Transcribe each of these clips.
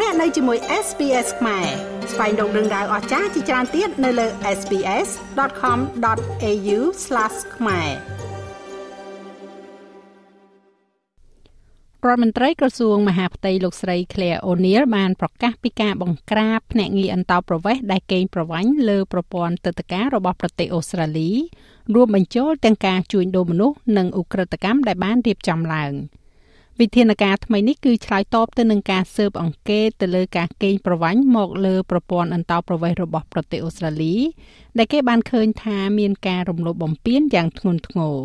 លោកអ្នកនៅជាមួយ SPS ខ្មែរស្វែងរកដឹងដៅអស្ចារ្យជាច្រើនទៀតនៅលើ SPS.com.au/ ខ្មែររដ្ឋមន្ត្រីក្រសួងមហាផ្ទៃលោកស្រី Claire O'Neil បានប្រកាសពីការបង្ក្រាបភ្នាក់ងារអន្តោប្រវេសន៍ដែលកេងប្រវ័ញ្ចលើប្រព័ន្ធទឹកតការរបស់ប្រទេសអូស្ត្រាលីរួមបញ្ចូលទាំងការជួញដូរមនុស្សនិងឧក្រិដ្ឋកម្មដែលបានរៀបចំឡើង។ វិធានការថ្មីនេះគឺឆ្លើយតបទៅនឹងការស៊ើបអង្កេតទៅលើការកេងប្រវ័ញ្ចមកលើប្រព័ន្ធអន្តោប្រវេសន៍របស់ប្រទេសអូស្ត្រាលី ដែលគេបានឃើញថាមានការរំលោភបំពានយ៉ាងធ្ងន់ធ្ងរ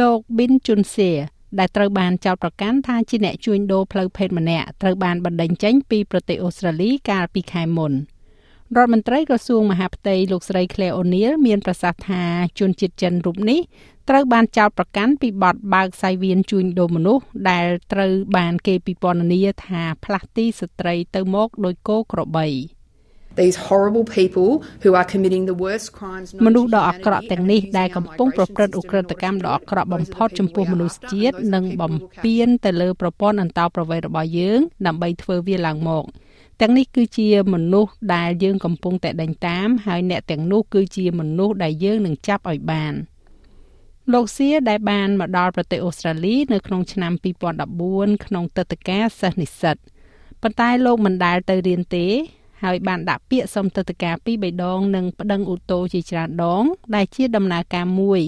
លោក Bin Chunse ដែលត្រូវបានចោទប្រកាន់ថាជាអ្នកជួញដូរផ្លូវភេទម្នាក់ត្រូវបានបណ្តេញចេញពីប្រទេសអូស្ត្រាលីកាលពីខែមុនរដ្ឋមន្ត្រីក្រសួងមហាផ្ទៃលោកស្រី Claire O'Neil មានប្រសាសន៍ថាជនជាតិចិនរូបនេះ ត្រូវបានចោទប្រកាន់ពីបទបើកសាយវៀនជួញដូរមនុស្សដែលត្រូវបានគេពិពណ៌នាថាផ្លាស់ទីស្ត្រីទៅមកដោយគោក្របី These horrible people who are committing the worst crimes មនុស្សដ៏អាក្រក់ទាំងនេះដែលកំពុងប្រព្រឹត្តឧក្រិដ្ឋកម្មដ៏អាក្រក់បំផុតចំពោះមនុស្សជាតិនិងបំពានទៅលើប្រព័ន្ធអន្តោប្រវេសន៍របស់យើង ដើម្បីធ្វើវាឡើងមកទាំងនេះគឺជាមនុស្សដែលយើងកំពុងតែដេញតាម ហើយអ្នកទាំងនោះគឺជាមនុស្សដែលយើងនឹងចាប់ឲ្យបាន។ លោកសៀដែលបានមកដល់ប្រទេសអូស្ត្រាលីនៅក្នុងឆ្នាំ2014ក្នុងទឹកតការសិស្សនិស្សិតប៉ុន្តែលោកមិនដែលទៅរៀនទេ ហើយបានដាក់ពាក្យសុំទឹកតការពីរបីដងនិងប្តឹងឧទ្ធរជាច្រើនដង ដែលជាដំណើរការមួយ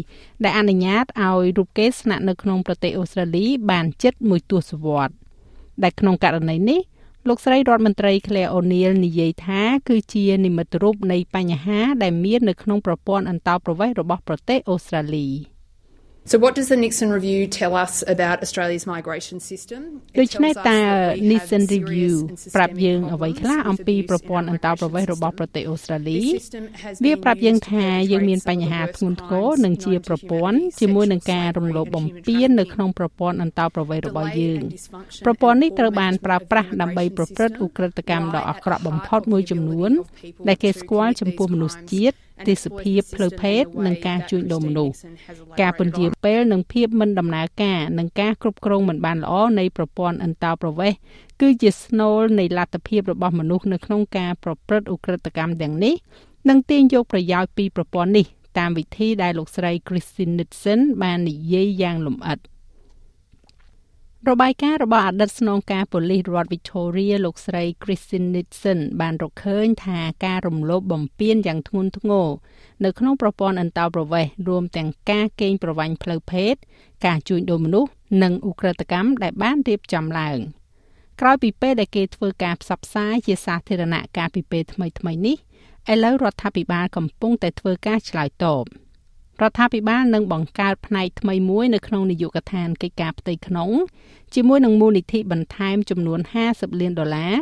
ដែលអនុញ្ញាតឲ្យរូបគេស្នាក់នៅក្នុងប្រទេសអូស្ត្រាលី បានជិតមួយទសវត្សរ៍ដែលក្នុងករណីនេះលោកស្រីរដ្ឋមន្ត្រី Claire O'Neil និយាយថាគឺជានិមិត្តរូបនៃបញ្ហាដែលមាននៅក្នុងប្រព័ន្ធអន្តោប្រវេសន៍របស់ប្រទេសអូស្ត្រាលី។ So what does the Nixon review tell us about Australia's migration system? ដូច្នេះតើ Nixon review ប្រាប់យើងអ្វីខ្លះអំពីប្រព័ន្ធអន្តោប្រវេសន៍របស់ប្រទេសអូស្ត្រាលីវាប្រាប់យើងថាយើងមានបញ្ហាធ្ងន់ធ្ងរនិងជាប្រព័ន្ធជាមួយនឹងការរំលោភបំពាននៅក្នុងប្រព័ន្ធអន្តោប្រវេសន៍របស់យើងប្រព័ន្ធនេះត្រូវបានប្រើប្រាស់ដើម្បីប្រព្រឹត្តឧក្រិដ្ឋកម្មដ៏អាក្រក់បំផុតមួយចំនួនដែលគេស្គាល់ចំពោះមនុស្សជាតិ ទេសភាពផ្លូវភេទនិងការជួញដូរមនុស្សការពន្យាពេលនិងភាពមិនដំណើរការនិងការគ្រប់គ្រងមិនបានល្អនៃប្រព័ន្ធអន្តោប្រវេសន៍គឺជាស្នូលនៃលទ្ធភាពរបស់មនុស្សនៅក្នុងការប្រព្រឹត្តឧក្រិដ្ឋកម្មទាំងនេះនិងទាញយកប្រយោជន៍ពីប្រព័ន្ធនេះតាមវិធីដែលលោកស្រី Christine Nixon បាននិយាយយ៉ាងលម្អិត។ របាយការណ៍របស់អតីតស្នងការប៉ូលីសរដ្ឋ Victoria លោកស្រី Christine Nixon បានរកឃើញថាការរំលោភបំពានយ៉ាងធ្ងន់ធ្ងរនៅក្នុងប្រព័ន្ធអន្តោប្រវេសន៍រួមទាំងការកេងប្រវ័ញ្ចផ្លូវភេទការជួញដូរមនុស្សនិងឧក្រិដ្ឋកម្មដែលបានរៀបចំឡើងក្រោយពីពេលដែលគេធ្វើការផ្សព្វផ្សាយជាសាធារណៈការពីពេលថ្មីៗនេះឥឡូវរដ្ឋាភិបាលកំពុងតែធ្វើការឆ្លើយតប។ រដ្ឋាភិបាលនឹងបង្កើតផ្នែកថ្មីមួយនៅក្នុងនាយកដ្ឋានកិច្ចការផ្ទៃក្នុងជាមួយនឹងមូលនិធិបន្ថែមចំនួន50លានដុល្លារ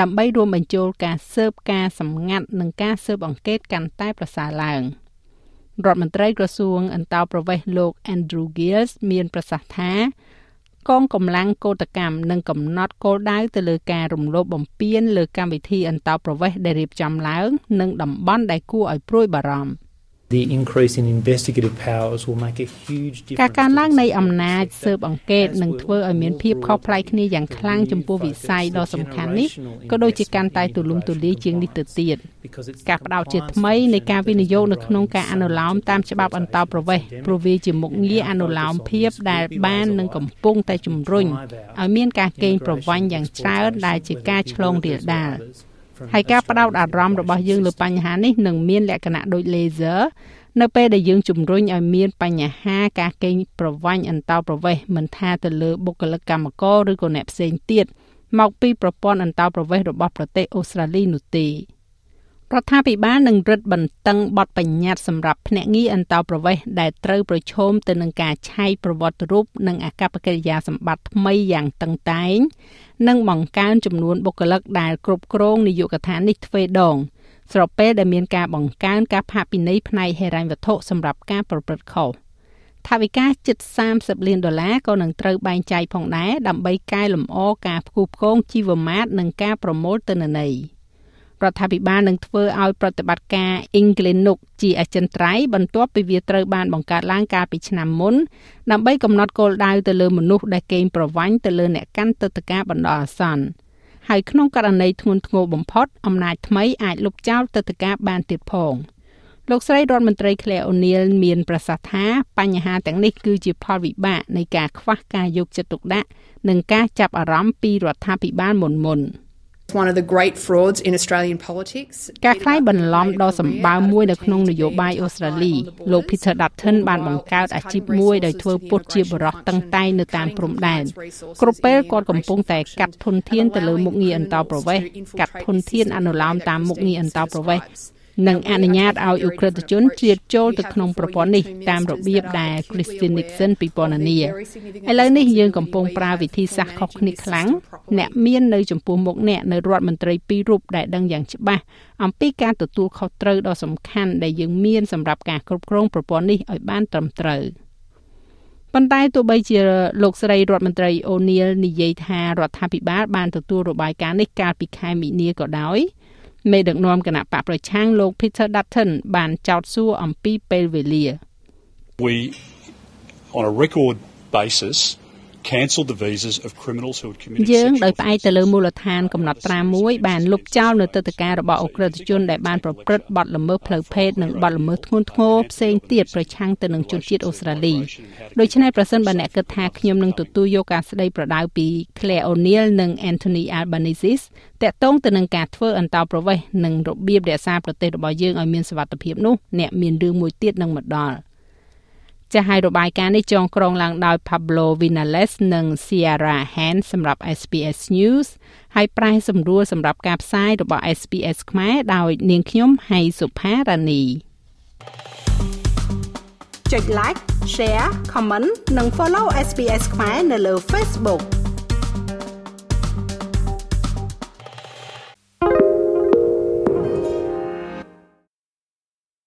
ដើម្បីរួមបញ្ចូលការស៊ើបការសម្ងាត់និងការស៊ើបអង្កេតកាន់តែប្រសើរឡើងរដ្ឋមន្ត្រីក្រសួងអន្តោប្រវេសន៍លោក Andrew Gills មានប្រសាសន៍ថាកងកម្លាំងកោតកម្មនឹងកំណត់គោលដៅទៅលើការរំលោភបំពានលើកម្មវិធីអន្តោប្រវេសន៍ដែលរៀបចំឡើង និងតំបន់ដែលគួរឲ្យព្រួយបារម្ភ the increase in investigative powers will make a huge difference ការកើនឡើងនៃអំណាចស៊ើបអង្កេតនឹងធ្វើឲ្យមានភាពខុសប្លែកគ្នាយ៉ាងខ្លាំងចំពោះវិស័យដ៏សំខាន់នេះក៏ដូចជាកាន់តែទូលំទូលាយជាងនេះទៅទៀតការផ្ដោតជាថ្មីនៃការវិនិយោគនៅក្នុងការអនុលោមតាមច្បាប់អន្តោប្រវេសន៍ព្រោះវាជាមុខងារអនុលោមភាពដែលបាននឹងកំពុងតែជំរុញឲ្យមានការកេងប្រវ័ញ្ចយ៉ាងច្រើនដែលជាការឆ្លងរាលដាល ហើយការបដោតអារម្មណ៍របស់យើងលើបញ្ហានេះនឹងមានលក្ខណៈដូច laser នៅពេលដែលយើងជំរុញឲ្យមានបញ្ហាការកេងប្រវ័ញ្ចអន្តោប្រវេសន៍មិនថាទៅលើបុគ្គលិកកម្មករឬក៏អ្នកផ្សេងទៀតមកពីប្រព័ន្ធអន្តោប្រវេសន៍របស់ប្រទេសអូស្ត្រាលីនោះទេ រដ្ឋាភិបាលនឹងរឹតបន្តឹងបទបញ្ញត្តិសម្រាប់ភ្នាក់ងារអន្តោប្រវេសន៍ដែលត្រូវប្រឈមទៅនឹងការឆែកប្រវត្តិរូបនិងអាកប្បកិរិយាសម្បត្តិថ្មីយ៉ាងតឹងតែង និងបង្កើនចំនួនបុគ្គលិកដែលគ្រប់គ្រងនាយកដ្ឋាននេះទ្វេដង ស្របពេលដែលមានការបង្កើនការផាកពិន័យផ្នែកហិរញ្ញវត្ថុសម្រាប់ការប្រព្រឹត្តខុសថាវិការជិត30លានដុល្លារក៏នឹងត្រូវបែងចែកផងដែរដើម្បីកែលម្អការផ្គូផ្គងជីវមាត្រនិងការប្រមូលទិន្នន័យ រដ្ឋាភិបាលនឹងធ្វើឲ្យប្រតិបត្តិការ Inglenuk ជាអចិន្ត្រៃយ៍បន្ទាប់ពីវាត្រូវបានបង្កើតឡើងកាលពីឆ្នាំមុនដើម្បីកំណត់គោលដៅទៅលើមនុស្សដែលកេងប្រវ័ញ្ចទៅលើអ្នកកាន់ទឹកតការបណ្ដោះអាសន្នហើយក្នុងករណីធ្ងន់ធ្ងរបំផុតអំណាចថ្មីអាចលុបចោលទឹកតការបានទៀតផងលោកស្រីរដ្ឋមន្ត្រី Claire O'Neil មានប្រសាសន៍ថាបញ្ហាទាំងនេះគឺជាផលវិបាកនៃការខ្វះការយកចិត្តទុកដាក់និងការចាប់អារម្មណ៍ពីរដ្ឋាភិបាលមុនមុន។ one of the great frauds in Australian politics ការខ្លាយបន្លំដ៏សម្បើមមួយនៅក្នុងនយោបាយអូស្ត្រាលីលោក Peter Dutton បានបង្កើតអាជីពមួយដោយធ្វើពុតជាបរិះតឹងតែងនៅតាមព្រំដែនគ្រប់ពេលគាត់កំពុងតែកាត់ធនធានទៅលើមុខងារអន្តរប្រវេសន៍កាត់ធនធានអនុលោមតាមមុខងារអន្តរប្រវេសន៍ និងអនុញ្ញាតឲ្យអ ுக ្រិតជនជ្រៀតចូលទៅក្នុងប្រព័ន្ធនេះតាមរបៀបដែល Christine Nixon ពីពណ៌នាឥឡូវនេះយើងកំពុងប្រើវិធីសាស្ត្រខុសគ្នាខ្លាំងអ្នកមាននៅចំពោះមុខអ្នកនៅរដ្ឋមន្ត្រីពីររូបដែលដឹងយ៉ាងច្បាស់អំពីការទទួលខុសត្រូវដ៏សំខាន់ដែលយើងមានសម្រាប់ការគ្រប់គ្រងប្រព័ន្ធនេះឲ្យបានត្រឹមត្រូវប៉ុន្តែទោះបីជាលោកស្រីរដ្ឋមន្ត្រីអូនីលនិយាយថារដ្ឋាភិបាលបានទទួលរបាយការណ៍នេះកាលពីខែមីនាក៏ដោយ មេដឹកនាំគណៈបកប្រឆាំងលោក Peter Dutton បានចោទសួរអំពីពេលវេលា We on a record basis cancelled the visas of criminals who had committed យើងដោយផ្អែកទៅលើមូលដ្ឋានកំណត់ត្រាមួយបានលុបចោលនៅទឹកតការរបស់អ ுக ្រិតជនដែលបានប្រព្រឹត្តបទល្មើសផ្លូវភេទនិងបទល្មើសធ្ងន់ធ្ងរផ្សេងទៀតប្រឆាំងទៅនឹងជនជាតិអូស្ត្រាលីដូច្នេះប្រសិនបើអ្នកគិតថាខ្ញុំនឹងទទួលយកការស្ដីប្រដៅពី Claire O'Neil និង Anthony Albanese តាក់ទងទៅនឹងការធ្វើអន្តោប្រវេសន៍និងរបៀបរក្សាប្រទេសរបស់យើងឲ្យមានសុវត្ថិភាពនោះអ្នកមានរឿងមួយទៀតនឹងមកដល់។ ចាស់ហើយរបាយការណ៍នេះចងក្រងឡើងដោយ Pablo Vinales និង Sierra Han សម្រាប់ SPS News ហើយប្រែសម្រួលសម្រាប់ការផ្សាយរបស់ SPS ខ្មែរដោយនាងខ្ញុំហៃសុផារ៉ានីចុច like share comment និង follow SPS ខ្មែរនៅលើ Facebook